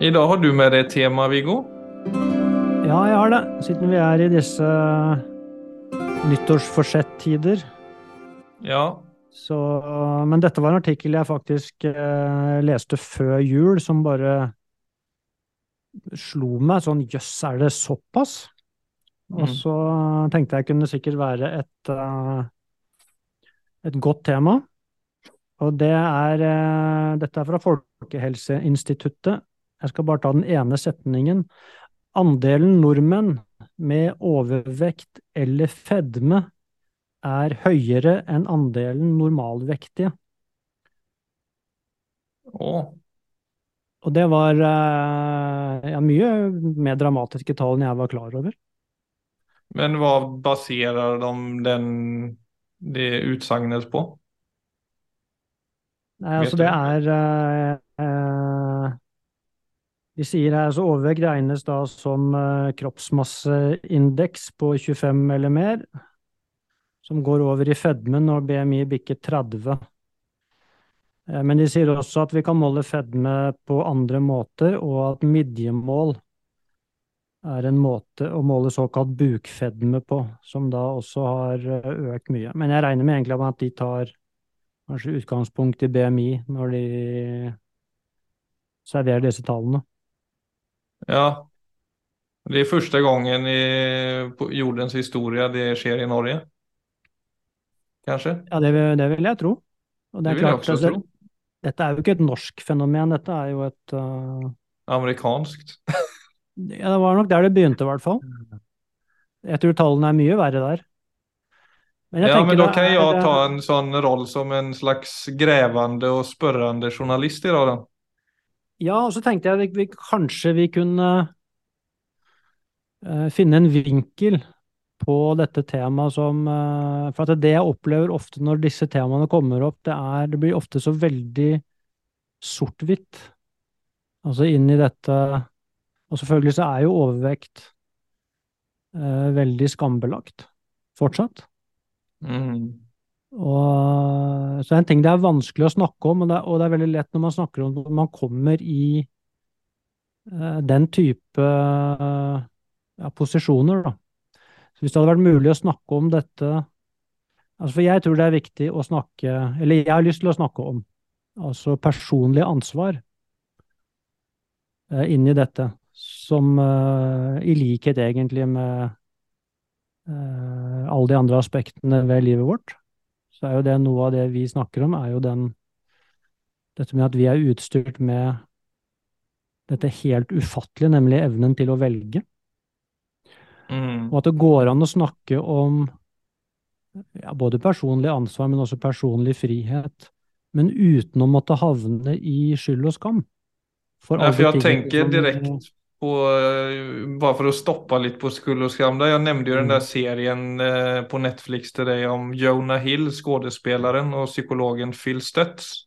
I dag har du med deg et tema, Viggo. Ja, jeg har det. Siden vi er i disse nyttårsforsett-tider. Ja. Så, men dette var en artikkel jeg faktisk eh, leste før jul, som bare slo meg sånn jøss, er det såpass? Og Mm. så tenkte jeg kunne sikkert være et, eh, et godt tema. Og det er eh, Dette er fra Folkehelseinstituttet. Jeg skal bare ta den ene setningen. Andelen nordmenn med overvekt eller fedme er høyere enn andelen normalvektige. Åh. Og det var eh, ja, mye mer dramatiske tall enn jeg var klar over. Men hva baserer de den, det utsagnet på? Nei, altså det er eh, eh, De sier her så overvekt regnes da som eh, kroppsmasseindeks på 25 eller mer, som går over i fedme når BMI bikker 30. Eh, Men de sier også at vi kan måle fedme på andre måter, og at midjemål er en måte å måle såkalt bukfedme på, som da også har eh, økt mye. Men jeg regner med egentlig at de tar kanskje utgangspunkt i BMI når de serverer disse tallene. Ja. Det er første gangen i på jordens historie det skjer i Norge. Kanskje? Ja, det vil, det vil jeg tro. Og Det er jeg klart, også altså, tro. Dette er jo ikke et norsk fenomen, dette er jo et uh, Amerikanskt. Ja, det var nok der det begynte, i hvert fall. Jeg tror tallene er mye verre der. Men jeg Ja, men da kan jeg ta en sånn rolle som en slags grevende og spørrende journalist i dag, da. Ja, og så tenkte jeg at vi, kanskje vi kunne uh, finne en vinkel på dette temaet som uh, For det jeg opplever ofte når disse temaene kommer opp, det er Det blir ofte så veldig sort-hvitt. Altså inn i dette Og selvfølgelig så er jo overvekt uh, veldig skambelagt fortsatt. Mm. Og, så det er en ting det er vanskelig å snakke om, og det er, og det er veldig lett når man snakker om når man kommer i eh, den type eh, ja, posisjoner, da. Så hvis det hadde vært mulig å snakke om dette altså For jeg tror det er viktig å snakke Eller jeg har lyst til å snakke om altså personlig ansvar eh, inni dette, som eh, i likhet egentlig med eh, alle de andre aspektene ved livet vårt, så er jo det noe av det vi snakker om, er jo den dette med at vi er utstyrt med dette helt ufattelige, nemlig evnen til å velge. Mm. Og at det går an å snakke om ja, både personlig ansvar, men også personlig frihet, men uten å måtte havne i skyld og skam. For Ja, for jeg tenker som- direkt på, eh, bare for å stoppe litt på skuld og skam. Jeg nevnte jo den Mm. der serien eh, på Netflix til deg om Jonah Hill, skådespeleren, og psykologen Phil Stutz.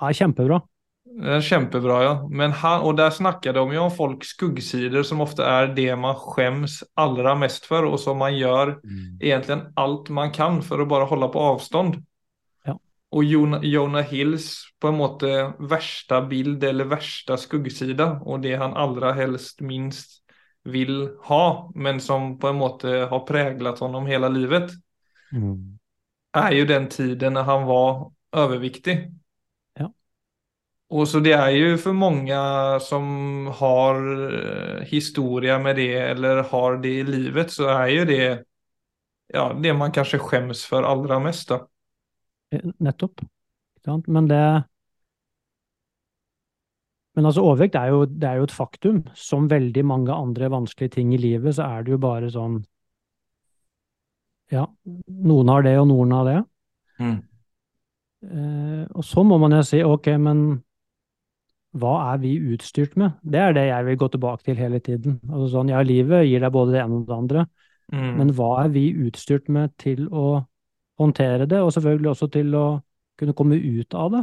Ja, kjempebra. Kjempebra, ja. Men han, og der snakker de jo om folks skuggsider, som ofte er det man skjems aller mest for, og som man gjør egentlig alt man kan for å bare holde på avstand. Og Jonah, Hills på en måte verste bild eller verste skuggside, og det han aller helst minst vil ha, men som på en måte har preget honom hele livet, Mm. er jo den tiden når han var overviktig. Ja. Og så det er jo for mange som har historie med det eller har det i livet så er jo det ja, det man kanskje skjems for allra mest. Då. Eh, Nettopp. Ikke sant? Men det Men altså, overvekt er jo, det er jo et faktum. Som veldig mange andre vanskelige ting i livet, så er det jo bare sånn Ja, noen har det, og noen har det. Eh, og så må man jo si, ok, men hva er vi utstyrt med? Det er det jeg vil gå tilbake til hele tiden. Altså sånn, ja, livet gir deg både det ene og det andre, Mm. men hva er vi utstyrt med til å håndtere det, og selvfølgelig også til å kunne komme ut av det?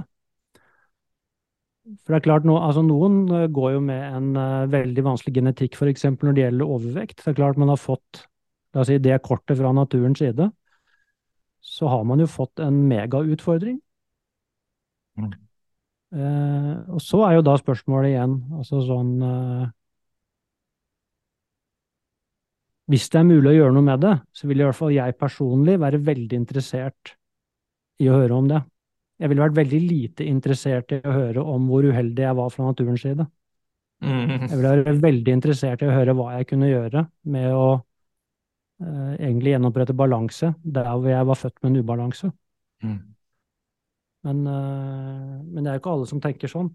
For det er klart, no, altså noen eh, går jo med en uh, veldig vanskelig genetikk, f.eks. når det gjelder overvekt. Det er klart man har fått la oss si, det kortet fra naturens side. Så har man jo fått en megautfordring. Mm. Uh, og så er jo da spørsmålet igjen, altså sånn eh, Hvis det er mulig å gjøre noe med det, så vil i hvert fall jeg personlig være veldig interessert i å høre om det. Jeg ville vært veldig lite interessert i å høre om hvor uheldig jeg var fra naturens side. Mm. Jeg ville være veldig interessert i å høre hva jeg kunne gjøre med å eh, egentlig gjenopprette balanse der hvor jeg var født med en ubalanse. Mm. Men, eh, men det er jo ikke alle som tenker sånn.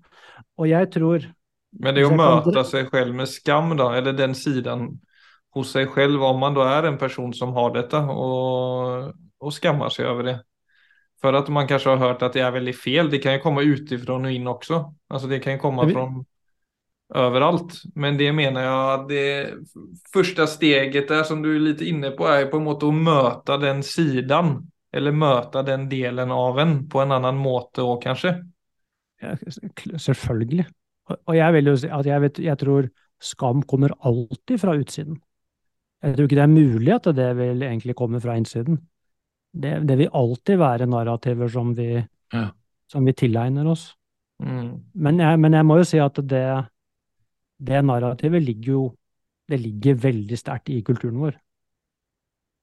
Og jeg tror Men det å møte seg dra- med skam da, eller den sidan hos seg selv, om man da er en person som har dette, og, og skammer seg over det. For at man kanskje har hørt at det er veldig fel. Det kan jo komme utifrån og inn også. Altså det kan jo komme fra overalt. Men det mener jeg at det første steget der, som du er litt inne på er på en måte å møte den sidan. Eller møte den delen av en på en annen måte òg, kanskje. Ja, Selvfølgelig. Og jeg vil jo si at jeg, vet, jeg tror skam kommer alltid fra utsiden. Jeg tror ikke det er mulig at det vil egentlig komme fra innsiden. Det, det vil alltid være narrativer som vi, Ja. som vi tilegner oss. Mm. Men jeg, men jeg må jo si at det, det narrativet ligger jo det ligger veldig sterkt i kulturen vår.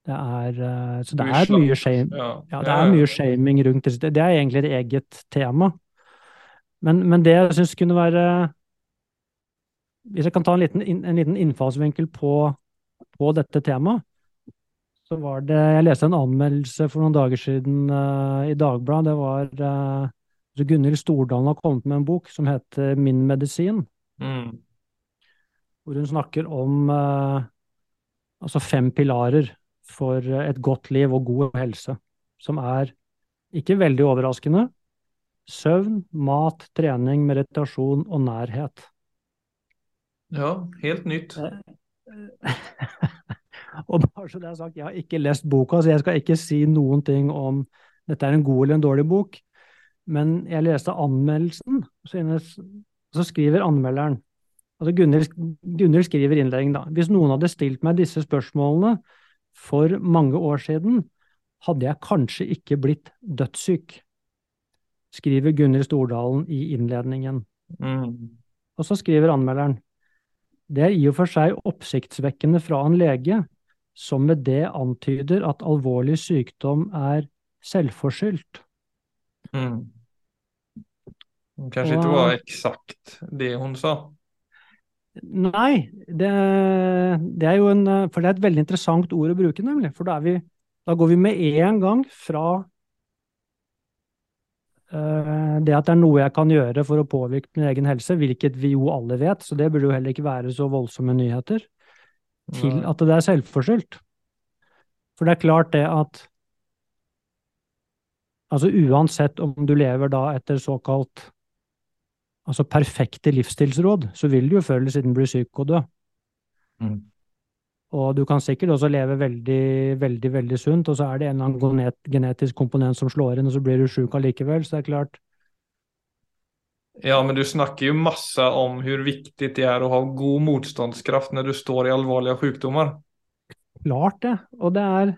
Det er, eh, så det er mye shame, Ja. ja, det er mye shaming rundt det. Det er egentlig et eget tema. Men, men det jeg syns kunne være Hvis jeg kan ta en liten, en liten innfallsvinkel på, på dette temaet, så var det Jeg leste en anmeldelse for noen dager siden uh, i Dagbladet. Det var uh, Gunhild Stordalen har kommet med en bok som heter Min medisin, Mm. hvor hun snakker om uh, altså fem pilarer for et godt liv og god helse, som er ikke veldig overraskende søvn, mat, trening, meditasjon og nærhet. Ja, helt nytt. Og bare så det er sagt, jeg har ikke lest boka, så jeg skal ikke si noen ting om dette er en god eller en dårlig bok. Men jeg leste anmeldelsen, så, skriver anmelderen altså Gunhild Gunhild skriver innledningen da hvis noen hadde stilt meg disse spørsmålene for mange år siden, hadde jeg kanskje ikke blitt dødssyk, skriver Gunhild Stordalen i innledningen. Mm. Og så skriver anmelderen det er i og for seg oppsiktsvekkende fra en lege som med det antyder at alvorlig sykdom er selvforskyldt. Mm. Det kanske inte var eksakt det hun sa. Nei, det, det er jo en For det er et veldig interessant ord å bruke, nemlig. For da, vi, da går vi med en gang fra det at det er noe jeg kan gjøre for å påvirke min egen helse, hvilket vi jo alle vet, så det burde jo heller ikke være så voldsomme nyheter, til at det er selvforskyldt. For det er klart det at Altså uansett om du lever da etter såkalt altså perfekte livsstilsråd, så vil du jo før eller siden bli syk og dø. Mm. Og du kan sikkert også leve veldig, veldig, veldig sunt, og så er det en eller annen genetisk komponent som slår inn, og så blir du sjuk allikevel. Så det er klart, Ja, men du snakker jo masse om hvor viktig det er å ha god motstandskraft når du står i alvorlige sykdommer. klart det. Og det er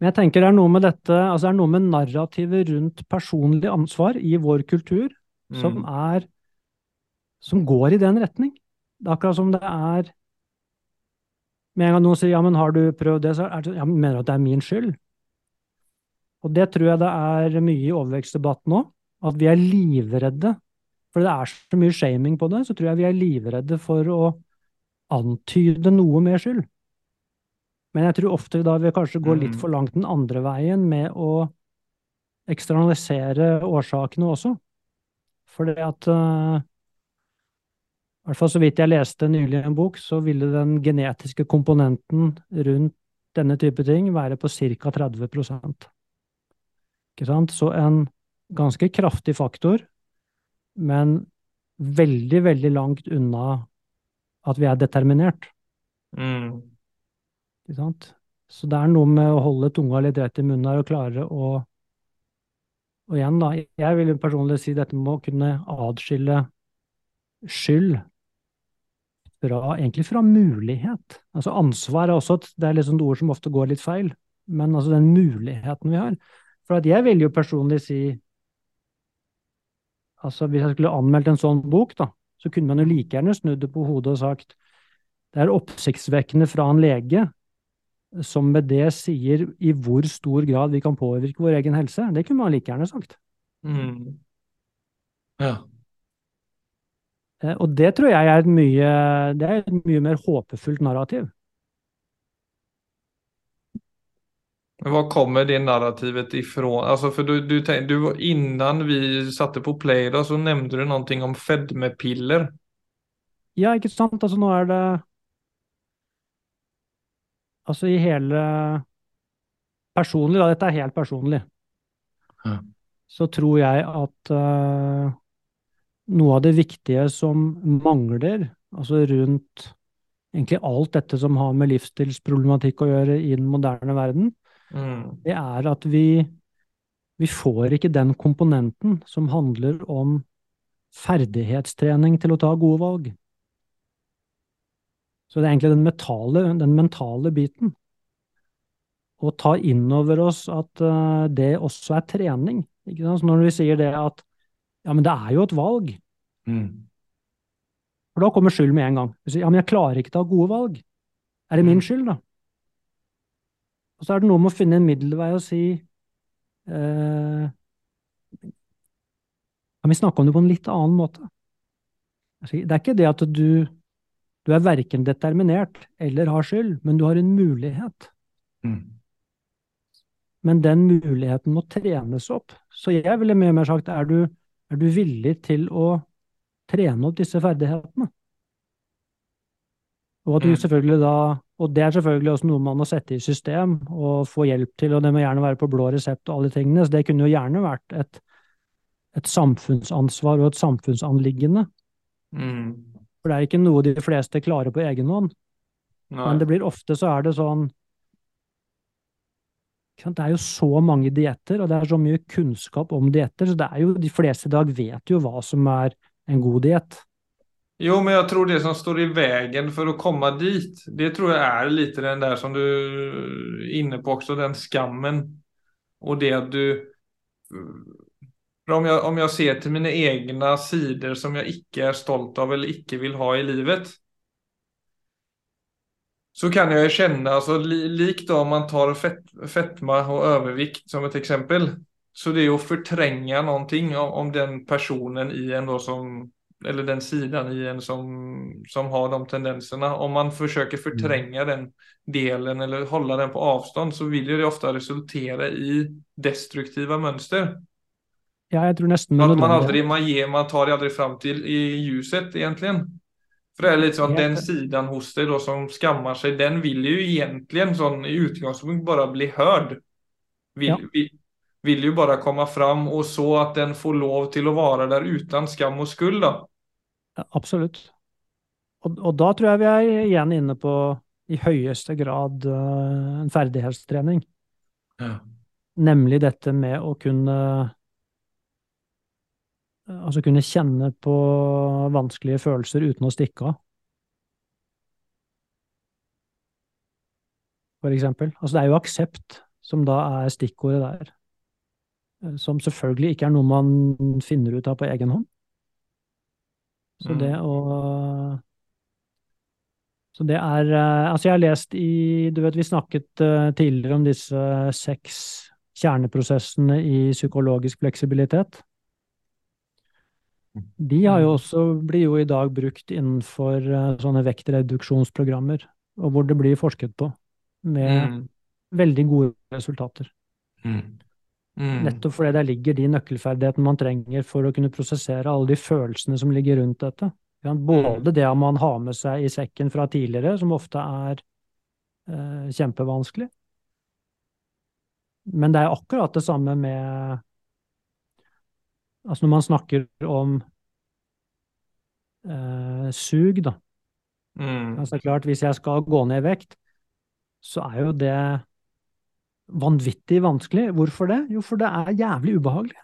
Men jeg tenker det er noe med dette, altså det er noe med narrativet rundt personlig ansvar i vår kultur som Mm. er Som går i den retning. Det er akkurat som det er Med en gang noen sier ja, men har du prøvd det, så er det ja, men mener du at det er min skyld? Og det tror jeg det er mye i overvekstdebatten òg. At vi er livredde. For det er så mye shaming på det, så tror jeg vi er livredde for å antyde noe med skyld. Men jeg tror ofte da vi kanskje går litt Mm. for langt den andre veien med å eksternalisere årsakene også. Fordi at eh, i hvert fall så vidt jeg leste nylig en bok, så ville den genetiske komponenten rundt denne type ting være på ca. 30% Ikke sant? Så en ganske kraftig faktor, men veldig, veldig langt unna at vi er determinert. Mm. Ikke sant? Så det er noe med å holde tunga litt rett i munnen her og klare å Og igjen, da, jeg vil personlig si dette med å kunne adskille skyld fra, egentlig fra mulighet. Altså ansvar er også et, det er liksom et ord som ofte går litt feil, men altså den muligheten vi har. For at jeg vil jo personlig si Altså, hvis jeg skulle anmeldt en sånn bok, da, så kunne man jo like gjerne snudd det på hodet og sagt det er oppsiktsvekkende fra en lege som med det sier i hvor stor grad vi kan påvirke vår egen helse. Det kunne man like gjerne sagt. Mm. Ja. Eh, og det tror jeg er et mye, det er et mye mer håpefullt narrativ. Hva kommer det narrativet ifrån? Alltså för du, du, du, innan vi satte på play då, så nevnte du noe om fedmepiller. Ja, ikke sant. Altså nå er det Altså i hele Personlig, da, dette er helt personlig, ja. så tror jeg at uh, noe av det viktige som mangler, altså rundt egentlig alt dette som har med livsstilsproblematikk å gjøre i den moderne verden, mm. det er at vi, vi får ikke den komponenten som handler om ferdighetstrening til å ta gode valg. Så det er egentlig den, metale, den mentale biten. Å ta inn over oss at uh, det også er trening. Ikke sant? Så når vi sier det at ja, men det er jo et valg. Mm. For da kommer skyld med en gang. Ja, men jeg klarer ikke å ta gode valg. Er det min mm. skyld, da? Og så er det noe med å finne en middelvei og si eh, Kan vi snakke om det på en litt annen måte? Det er ikke det at du du er verken determinert eller har skyld, men du har en mulighet. Mm. Men den muligheten må trenes opp. Så jeg ville mye mer sagt, er du, er du villig til å trene opp disse ferdighetene? Og at du mm. selvfølgelig da, og det er selvfølgelig også noe man må sette i system og få hjelp til, og det må gjerne være på blå resept og alle tingene, så det kunne jo gjerne vært et, et samfunnsansvar og et samfunnsanliggende. Mm. For det er ikke noe de fleste klarer på egen hånd. Nei. Men det blir ofte så er det sånn Det er jo så mange dietter, og det er så mye kunnskap om dietter, så det er jo de fleste i dag vet jo hva som er en god diett. Jo, men jeg tror det som står i veien for å komme dit, det tror jeg er litt den der som du er inne på også, den skammen. Og det at du om jeg, om jeg ser til mine egne sider som jeg ikke er stolt av eller ikke vil ha i livet, så kan jeg kjenne, li, likt om man tar fett, fetma og overvikt som et eksempel, så det er å förtränga någonting om den personen i en då som eller den sidan i en som, som har de tendensene. Om man forsøker förtränga mm. den delen eller holde den på avstånd så vil det ofte resultere i destruktive mønster. Ja, jeg tror nesten At man, aldri, man, ger, man tar det aldri fram til i ljuset, egentlig. For det er litt sånn, Den siden hos deg då som skammer seg, den vil jo egentlig sån i utgångspunkt bare bli hørt. Vill, ja. vil, vill, jo bare komme fram, og så at den får lov til å være der uten skam og skuld då. Ja, absolutt. Og, och da tror jeg vi er igjen inne på i høyeste grad uh, en ferdighetstrening. Ja. Nemlig dette med å kunne Altså kunne kjenne på vanskelige følelser uten å stikke av. For eksempel. Altså det er jo aksept som da er stikkordet der. Som selvfølgelig ikke er noe man finner ut av på egen hånd. Så det mm. å Så det er eh, Altså, jeg har lest i Du vet, vi snakket eh, tidligere om disse seks kjerneprosessene i psykologisk fleksibilitet. De har jo også, blir jo i dag brukt innenfor uh, sånne vektreduksjonsprogrammer, og hvor det blir forsket på, med mm. veldig gode resultater. Mm. Mm. Nettopp fordi der ligger de nøkkelferdighetene man trenger for å kunne prosessere alle de følelsene som ligger rundt dette. Både det man har med seg i sekken fra tidligere, som ofte er eh, kjempevanskelig, men det er akkurat det samme med Altså når man snakker om eh, sug, da. Mm. Altså klart, hvis jeg skal gå ned i vekt, så er jo det vanvittig vanskelig. Hvorfor det? Jo, for det er jævlig ubehagelig.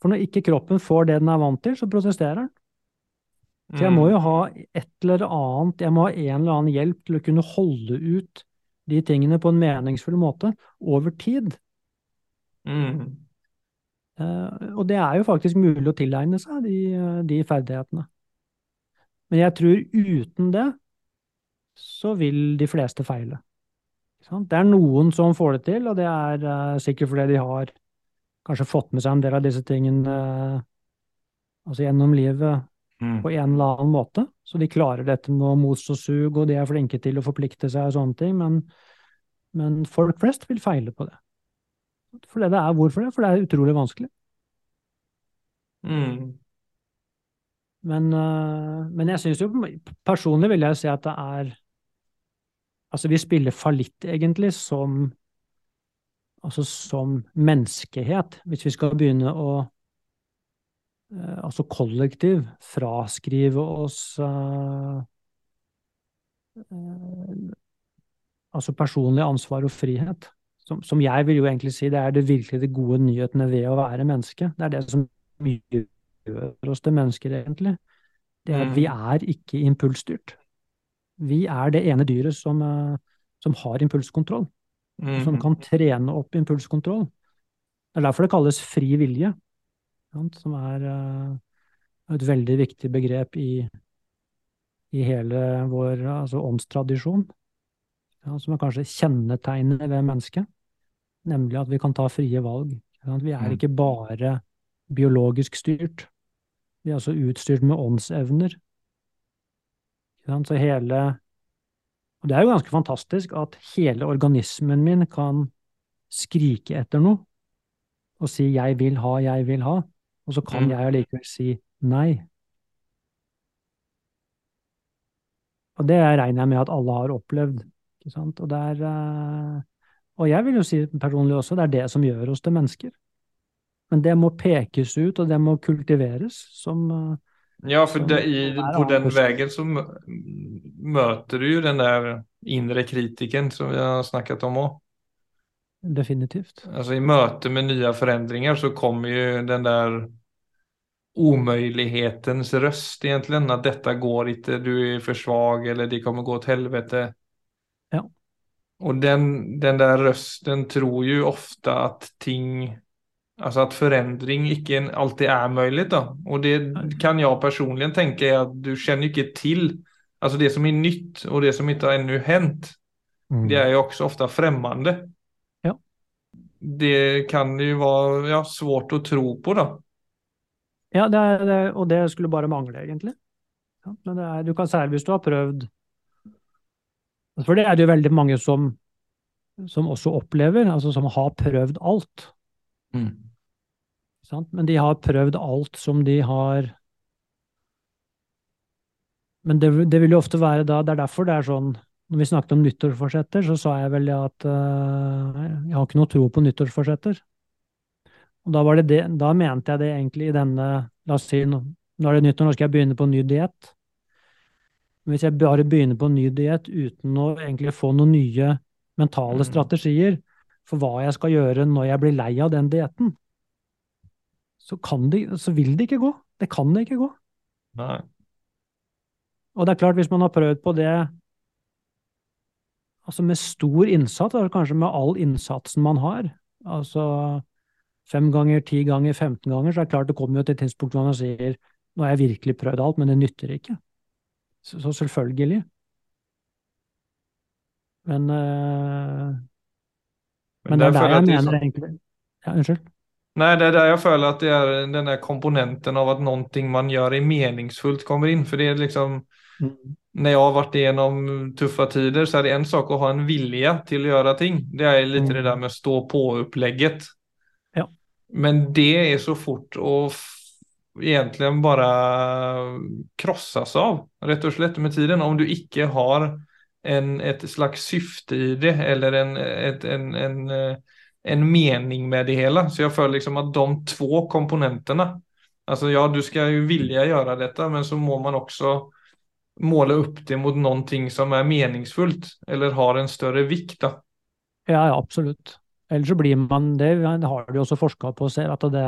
For når ikke kroppen får det den er vant til, så protesterer den. Så jeg må mm. jo ha et eller annet, jeg må ha en eller annen hjelp til å kunne holde ut de tingene på en meningsfull måte over tid. Mm. Eh, og det er jo faktisk mulig å tilegne seg de, de ferdighetene. Men jeg tror uten det så vil de fleste feile. Det er noen som får det til, og det er uh, sikkert fordi de har kanskje fått med seg en del av disse tingene altså gjennom livet mm. på en eller annen måte. Så de klarer dette med mos og sug, og de er flinke til å forplikte seg og sånne ting. Men, men folk flest vil feile på det. For det er hvorfor det? For det er utrolig vanskelig. Mm. Men, uh, men jeg syns jo personlig vil jeg si at det er Altså, vi spiller fallitt, egentlig, som Altså som menneskehet, hvis vi skal begynne å uh, Altså kollektiv fraskrive oss uh, Altså personlig ansvar og frihet. Som, som, jeg vil jo egentlig si det er det virkelig de gode nyhetene ved å være menneske. Det er det som gjør oss til mennesker, egentlig. Det er at vi mm. er ikke impulsstyrt vi er det ene dyret som, eh, som har impulskontroll. Som kan trene opp impulskontroll. Det er derfor det kalles fri vilje, som er uh, et veldig viktig begrep i, i hele vår altså åndstradisjon. Ja, som er kanskje kjennetegnet ved mennesket, nemlig at vi kan ta frie valg. Vi er mm. ikke bare biologisk styrt, vi er også utstyrt med åndsevner så hele Og det er jo ganske fantastisk at hele organismen min kan skrike etter noe og si 'jeg vil ha, jeg vil ha', og så kan mm. jeg allikevel si nei. Og det regner jeg med at alle har opplevd. Og, er, eh, og jeg vil jo si personlig også, det er det som gjør oss til mennesker. Men det må pekes ut, og det må kultiveres som, eh, Ja, for det, i, på den veien så møter du jo den der inre kritikken som vi har snakket om òg. Definitivt. Altså i møte med nye forandringer så kommer jo den der umulighetens røst, egentlig. At dette går ikke, du er for svag eller det kommer gå til helvete. Och den, den där rösten tror ju ofta att ting Altså at forandring ikke alltid er mulig. da. Og det kan jeg personlig tenke at du kjenner ikke til Altså det som er nytt og det som ikke har ennå hendt, mm. det er jo også ofte fremmede. Ja. Det kan jo være ja, svårt å tro på, da. Ja, det er, det, og det skulle bare mangle, egentlig. Ja, men er, du kan særlig hvis du har prøvd For det er det jo veldig mange som, som også opplever, altså som har prøvd alt. Mm. Men de har prøvd alt som de har Men det, det, vil jo ofte være da Det er derfor det er sånn Når vi snakket om nyttårsforsetter, så sa jeg vel at uh, jeg har ikke noe tro på nyttårsforsetter. Og da, var det det, da mente jeg det egentlig i denne La oss si nå, nå er det nyttår, nå skal jeg begynne på ny diett. Hvis jeg bare begynner på en ny diett uten å egentlig få noen nye mentale mm. strategier for hva jeg skal gjøre når jeg blir lei av den dietten, så, så, vil det ikke gå. Det kan det ikke gå. Nei. Og det er klart, hvis man har prøvd på det altså med stor innsats, eller kanskje med all innsatsen man har, altså fem ganger, ti ganger, 15 ganger, så er det klart det kommer jo til et tidspunkt hvor man sier nå har jeg virkelig prøvd alt, men det nytter ikke. Så, så selvfølgelig. Men, øh, men, men det er der jeg mener egentlig Ja, unnskyld? Nei, det er der jeg føler at det er den der komponenten av at noe man gjør er meningsfullt kommer inn. For det er liksom, mm. Når jeg har vært igjennom tuffa tider så er det en sak å ha en vilje til å gjøre ting. Det er litt mm. det der med stå-på-opplegget. Ja. Men det er så fort å egentlig bare krossas av, rett og slett med tiden. Om du ikke har en, et slags syfte i det, eller en, et, en, en en mening med det hele. Så jeg føler liksom at de två komponentene Altså ja, du skal jo vilja gjøre dette, men så må man også måle opp det mot noe som er meningsfullt, eller har en større vikt. Da. Ja, ja, absolutt. Ellers så blir man det, det har de også forska på, og ser at det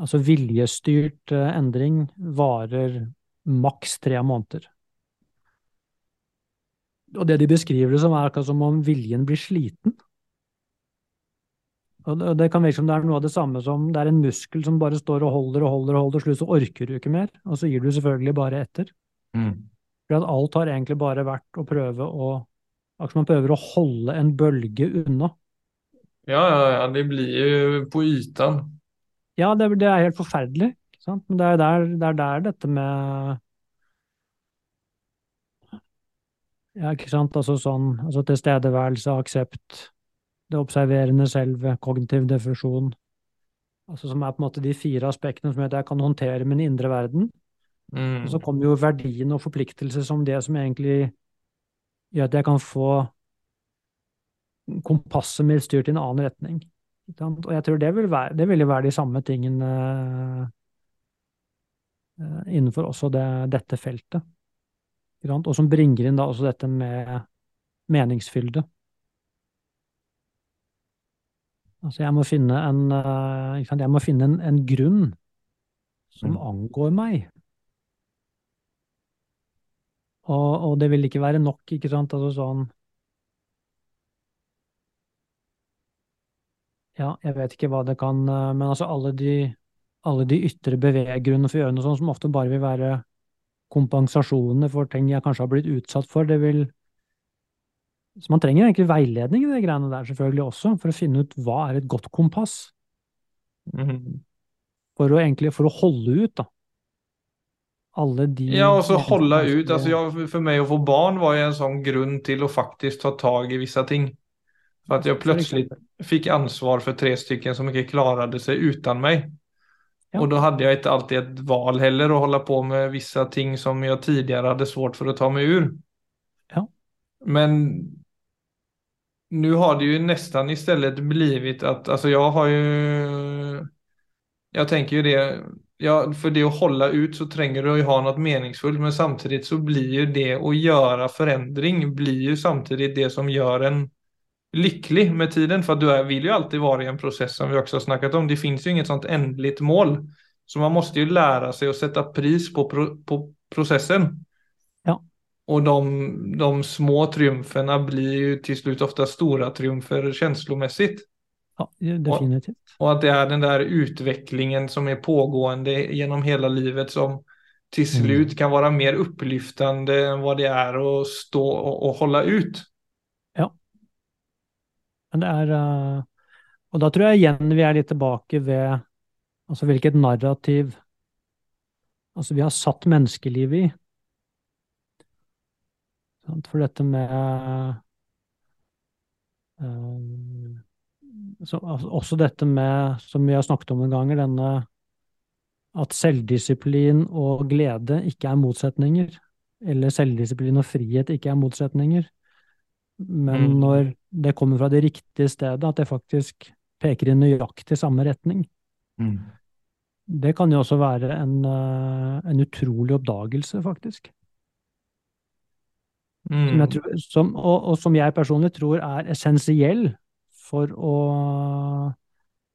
altså viljestyrt eh, endring varer maks tre måneder. Og det de beskriver det som, er akkurat som om viljen blir sliten. Og det, kan virke som det er noe av det samme som det er en muskel som bare står og holder og holder og holder, og slutt så orker du ikke mer, og så gir du selvfølgelig bare etter. For at alt har egentlig bare vært å prøve å Akkurat som man prøver å holde en bølge unna. Ja, ja, ja, det blir jo på ytan. Ja, det, det er helt forferdelig? Men det er der, det er der dette med Ja, ikke sant, altså sånn altså tilstedeværelse, aksept, det observerende selve, kognitiv defusjon, altså som er på en måte de fire aspektene som gjør at jeg kan håndtere min indre verden. Mm. Og så kommer jo verdien og forpliktelse som det som egentlig gjør at jeg kan få kompasset mitt styrt i en annen retning. Og jeg tror det vil, være, det vil være de samme tingene uh, innenfor også det, dette feltet. Og som bringer inn da også dette med meningsfylde. Altså jeg må finne en, uh, jeg må finne en, en grunn som mm. angår meg. Og, og, det vil ikke være nok, ikke sant? Altså sånn Ja, jeg vet ikke hva det kan eh, Men altså alle de, alle de ytre beveggrunnene for å gjøre noe sånt, som ofte bare vil være kompensasjoner for ting jeg kanskje har blitt utsatt for, det vil Så man trenger egentlig veiledning i de greiene der, selvfølgelig også, for å finne ut hva er et godt kompass. Mm. For å egentlig for å holde ut, da alle de Ja, og så holde ut. Altså, ja, for meg å få barn var jo en sånn grunn til å faktisk ta tag i visse ting. For at jeg plutselig fikk ansvar for tre stycken som inte klarade seg utan meg. Ja. Og da hadde jeg ikke alltid et val heller å holde på med vissa ting som jeg tidligere hadde svårt for å ta meg ur. Ja. Men nu har det jo nesten i stedet blivit at alltså jeg har jo Jeg tenker jo det ja, for det å holde ut så trenger du å ha noe meningsfullt, men samtidig så blir ju det å gjøre forandring blir ju samtidig det som gjør en lykkelig med tiden. For du er, vil jo alltid være i en process som vi også har snakket om. Det finnes jo inget sånt endelig mål. Så man måste jo lære seg å sette pris på, pro, på processen. Ja. Og de, de små triumferna blir jo til slutt ofte store triumfer känslomässigt. Ja, definitivt. Og, och at det er den der utvecklingen som er pågående gjennom hele livet som til mm. slutt kan være mer upplyftande enn vad det er å stå och, og holde ut. Men det er uh, Og da tror jeg igjen vi er litt tilbake ved altså hvilket narrativ altså vi har satt menneskelivet i. For dette med uh, så, altså, også dette med, som vi har snakket om noen ganger, denne at selvdisiplin og glede ikke er motsetninger. Eller selvdisiplin og frihet ikke er motsetninger. Men mm. når det kommer fra det riktige stedet, at det faktisk peker i nøyaktig samme retning. Mm. Det kan jo også være en, eh, en utrolig oppdagelse, faktisk. Mm. Som tror, som, og, og, som jeg personlig tror er essensiell for å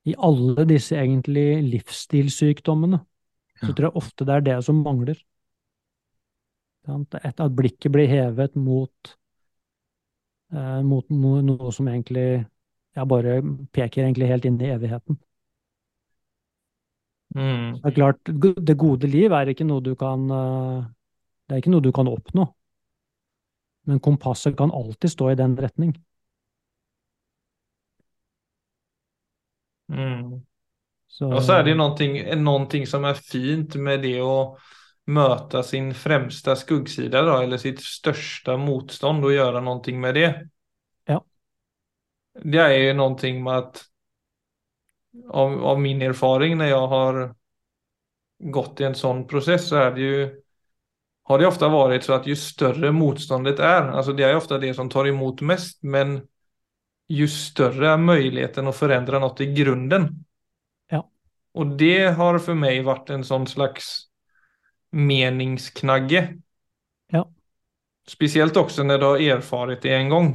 I alle disse egentlig livsstilssykdommene, så tror jeg ofte det er det som mangler. At blikket blir hevet mot, mot noe som egentlig ja, bare peker egentlig helt inn i evigheten. Mm. Det er klart, det gode liv er ikke noe du kan eh, Det er ikke noe du kan oppnå. Men kompasset kan alltid stå i den retning. Mm. Så... Og så er det noe som er fint med det å møte sin främsta skuggsida då, eller sitt største motstånd og gjøre noe med det. Ja. Det er jo noe med at av, av, min erfaring når jeg har gått i en sånn process så är det ju har det ofte vært så at jo større motståndet er, alltså det er ofte det som tar imot mest, men ju större är möjligheten att förändra något i grunden. Ja. Och det har för mig varit en sån slags meningsknagge. Ja. Spesielt også når du har erfarit det en gang.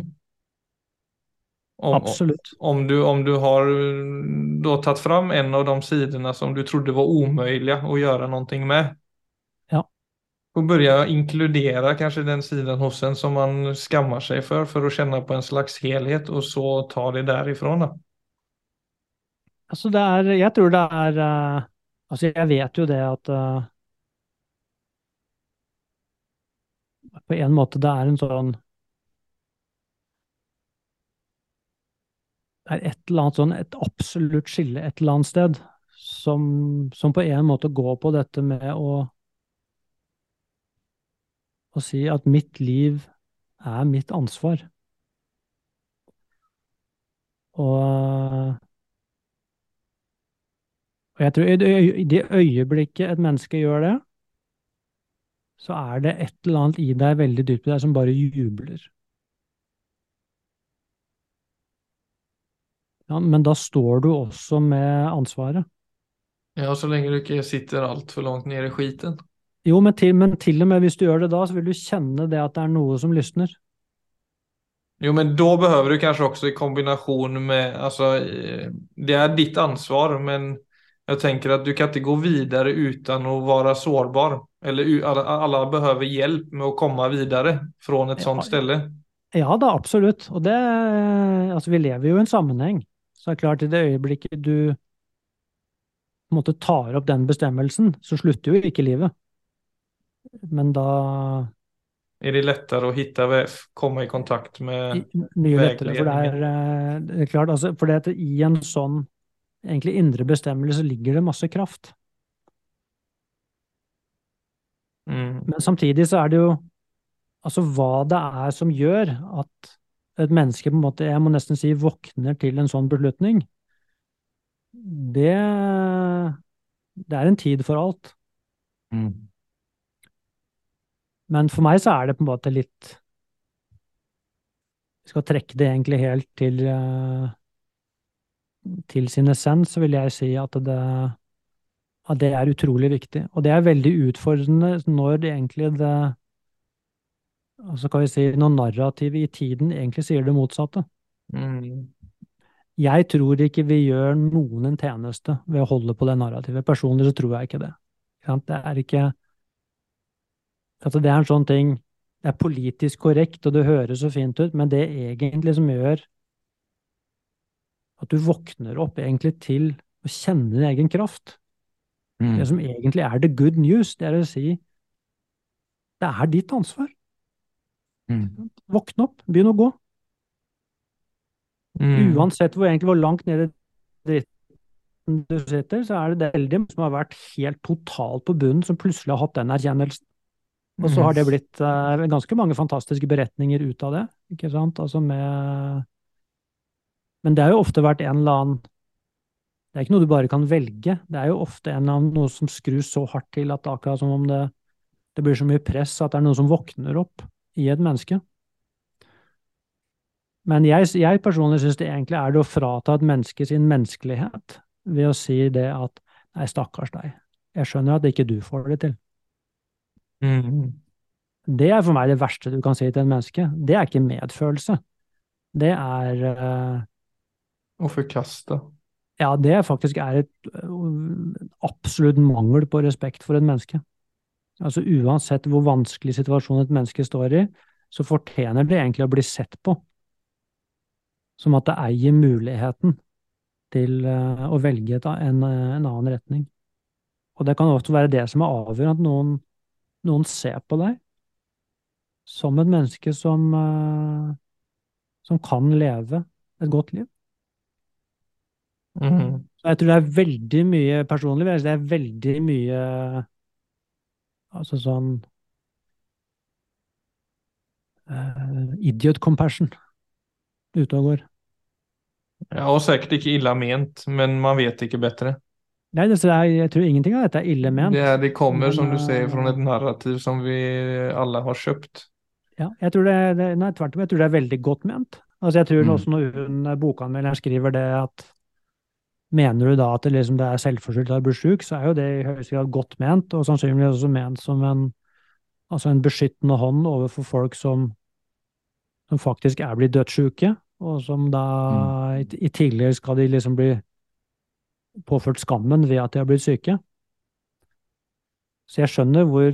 Om, Absolut. Om du, om du har da tatt fram en av de sidene som du trodde var omöjliga å gjøre noe med Å begynne å inkludere kanskje den siden hos en som man skammer seg for, for å kjenne på en slags helhet og så ta det derifra. Altså det er Jeg tror det er eh, Altså, jeg vet jo det at eh, på en måte det er en sånn Det er et eller annet sånn, et absolutt skille et eller annet sted, som, som på en måte går på dette med å, å si at mitt liv er mitt ansvar. Og, og jeg tror i det, øyeblikket et menneske gjør det, så er det et eller annet i deg veldig dypt i deg som bare jubler. Ja, men da står du også med ansvaret. Ja, så lenge du ikke sitter altfor langt nede i skiten. Jo, men til, men til og med hvis du gjør det da, så vil du kjenne det at det er noe som lysner. Jo, men da behøver du kanskje også i kombinasjon med, altså, eh, det er ditt ansvar, men jeg tenker at du kan ikke gå videre uten å være sårbar. Eller alle alla, alla hjelp med å komme videre fra et Ja, sånt ställe. Ja da, absolutt. Og det Altså, vi lever jo i en sammenheng. Så det er klart, i det øyeblikket du på en måte tar opp den bestemmelsen, så slutter jo ikke livet. Men da Er det lettere å hitte, komme i kontakt med Mye lettere, for det er, eh, det er klart, altså, for det at i en sånn egentlig indre bestemmelse ligger det masse kraft. Mm, Men samtidig så er det jo altså hva det er som gjør at et menneske på en måte, jeg må nesten si, våkner til en sånn beslutning, det, det er en tid for alt. mm, Men for meg så er det på en måte litt Vi skal trekke det egentlig helt til eh, til sin essens, så vil jeg si at det, at det er utrolig viktig. Og det er veldig utfordrende når det egentlig det altså kan vi si, når narrativet i tiden egentlig sier det motsatte. mm, Jeg tror ikke vi gjør noen en tjeneste ved å holde på det narrativet. Personlig så tror jeg ikke det. Det er ikke altså Det er en sånn ting Det er politisk korrekt, og det høres så fint ut, men det egentlig som gjør at du våkner opp egentlig til å kjenne din egen kraft, mm. det som egentlig er the good news, det er å si det er ditt ansvar. Mm. Våkne opp, begynn å gå. Mm. Uansett hvor, egentlig, hvor langt nede dritten du sitter, så er det veldig mange som har vært helt totalt på bunnen, som plutselig har hatt den erkjennelsen. Og så har det blitt uh, ganske mange fantastiske beretninger ut av det, ikke sant? Altså med Men det har jo ofte vært en eller annen Det er ikke noe du bare kan velge. Det er jo ofte en annen, noe som skrus så hardt til at akkurat som om det, det blir så mye press at det er noe som våkner opp i et menneske. Men jeg, jeg personlig syns det egentlig er det å frata et menneske sin menneskelighet ved å si det at nei, stakkars deg, jeg skjønner at ikke du får det til. Mm. Det er for meg det verste du kan si til en menneske. Det er ikke medfølelse. Det er Å Og forkaste. Ja, det faktisk er et øh, absolutt mangel på respekt for et menneske. Altså uansett hvor vanskelig situasjon et menneske står i, så fortjener det egentlig å bli sett på som at det eier muligheten til øh, å velge en, en annen retning. Og det kan også være det som er avgjørende, at noen, noen ser på deg som et menneske som, øh, som kan leve et godt liv. Mm. Jeg tror det er veldig mye personlig, det er veldig mye altså sånn uh, idiot compassion ute og går. Ja, og sikkert ikke ille ment, men man vet ikke bedre. Nei, det, er, jeg tror ingenting av dette er ille ment. Det, er, det kommer, men, som du sier, fra eh, et narrativ som vi alle har kjøpt. Ja, jeg tror det, det, nei, tvert om, jeg tror det er veldig godt ment. Altså, jeg tror Mm. også når hun, bokanmelderen skriver det at Mener du da at det, liksom, det er selvforskyldt at du blir syk, så er jo det i høyeste grad godt ment, og sannsynligvis også ment som en, altså en beskyttende hånd overfor folk som, som faktisk er blitt dødssyke, og som da i, i tidligere skal de liksom bli påført skammen ved at de har blitt syke. Så jeg skjønner hvor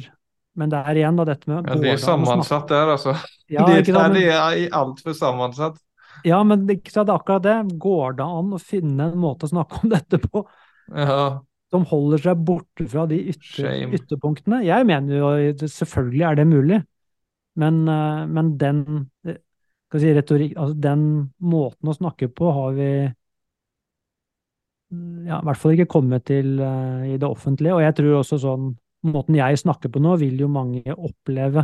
Men det er igjen da dette med Ja, det er sammensatt der, altså. Ja, det, er, men- er altfor sammensatt. Ja, men det, er akkurat det. Går det an å finne en måte å snakke om dette på Ja, som holder seg borte fra de ytter, ytterpunktene? Jeg mener jo selvfølgelig er det mulig, men, eh, men den eh, si, retorikk, altså den måten å snakke på har vi mm, ja, i hvert fall ikke kommet til uh, i det offentlige. Og jeg tror også sånn Måten jeg snakker på nå, vil jo mange oppleve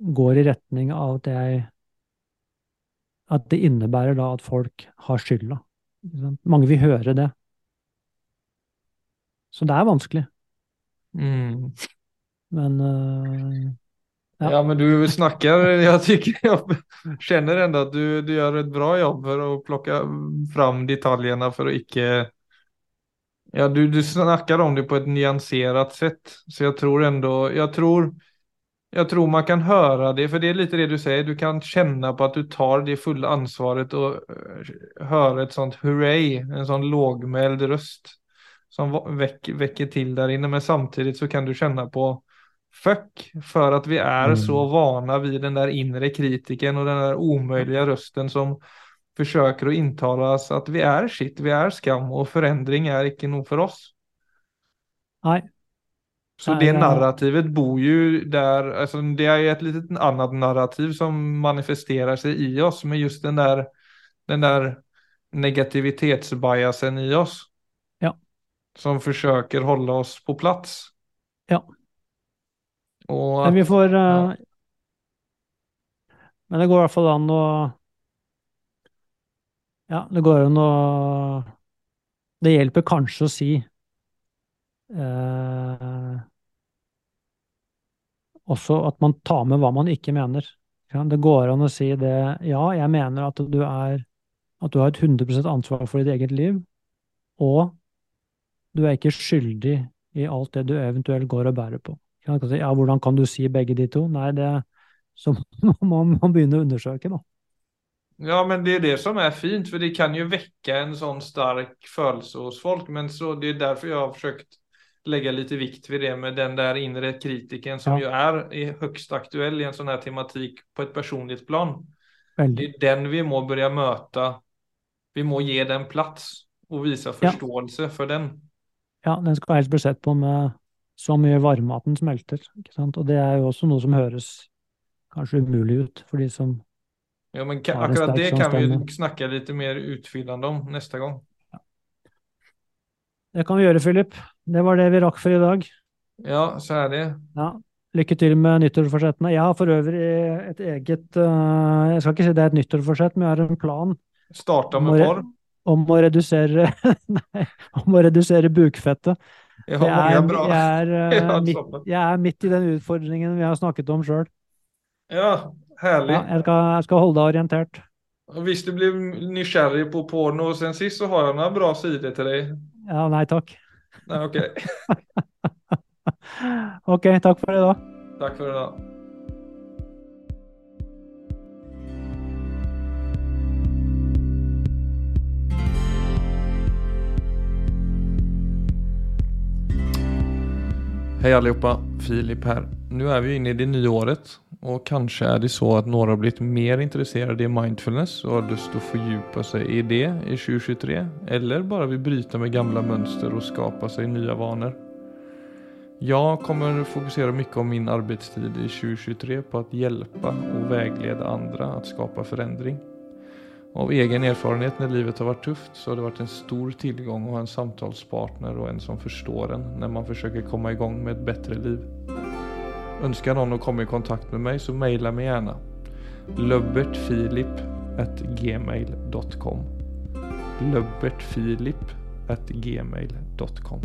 går i retning av at jeg At det innebærer da at folk har skylda. Mange vil høre det. Så det er vanskelig. mm. Men uh, Ja. Ja. men du snakker Jeg tykker, jeg kjenner ändå at du, du gjør et bra jobb for å plukke fram detaljene for å ikke Ja, du, du snakker om det på et nyansert sett, Så jeg tror enda Jeg tror, jag tror man kan høre det, for det er litt det du sier. du kan kjenne på at du tar det fulle ansvaret og høre et sånt hurray, en sånn lågmäld röst som vekker, vekker til der inne, men samtidig så kan du kjenne på fuck for at vi er Mm. så vana vid den der inre kritiken og den der omöjliga rösten som försöker å intala oss at vi er shit, vi er skam og forandring er ikke noe for oss. nei. Så det narrativet bor ju där, alltså det är ju ett litet annat narrativ som manifesterar sig i oss med just den där, den där negativitetsbiasen i oss. Ja. Som försöker hålla oss på plats. Ja. Och Men vi får eh, ja. Men det går i hvert fall an å Ja, det går an å Det hjelper kanskje å si eh, også at man tar med hva man ikke mener. Det går an å si det Ja, jeg mener at du er At du har et 100 ansvar for ditt eget liv, og du er ikke skyldig i alt det du eventuelt går og bærer på. Ja, hvordan kan du si begge de to? Nei, det så må man begynne å undersøke, da. Ja, men det er det som er fint, for det kan jo vekke en sånn stark følelse hos folk. Men så det er derfor jeg har försökt lägga lite vikt vid det med den där inre kritiken som Ja. ju är, är högst aktuell i en sån här tematik på ett personligt plan. Det är den vi må börja möta. Vi må ge den plats och visa Ja. förståelse för den. Ja, den skal helst bli sett på med så mye varme at den smelter. Ikke sant? Og det er jo også noe som høres kanskje umulig ut for de som Ja, men Ja, akkurat det kan vi ju litt snacka lite mer utfyllande om nästa gång. Det kan vi gjøre, Philip. Det var det vi rakk for i dag. Ja, det. Ja, Lykke til med nyttårsforsettene. Jeg har for øvrig et eget uh, Jeg skal ikke si det er et nyttårsforsett, men jeg har en plan Starta med porr. om å redusere Nei, om å redusere bukfettet. Jeg, Jeg er, jeg, er, uh, midt, jeg er midt i den utfordringen vi har snakket om sjøl. Ja, herlig. Ja, jeg, skal, jeg skal holde deg orientert. Hvis du blir nysgjerrig på porno sen sist så har jeg noen bra sider til dig. Ja, nei takk. Nei, OK. Ok, takk for det, da. for för idag. Hej allihopa, Filip här. Nu är vi inne i det nya året och kanskje er det så at noen har blitt mer interessert i mindfulness og har lyst til å fordype seg i det i 2023 eller bare vil bryte med gamla mønster og skape seg nye vaner. Jeg kommer fokusere mye om min arbeidstid i 2023 på å hjelpe og och andre til å skape forandring. Av egen erfarenhet når livet har vært tøft, så har det vært en stor tilgang å ha en samtalspartner og en som forstår en når man forsøker komme i gang med et bedre liv. Önskar noen å komme i kontakt med meg, så mejla mig gärna. at löbbertfilip@gmail.com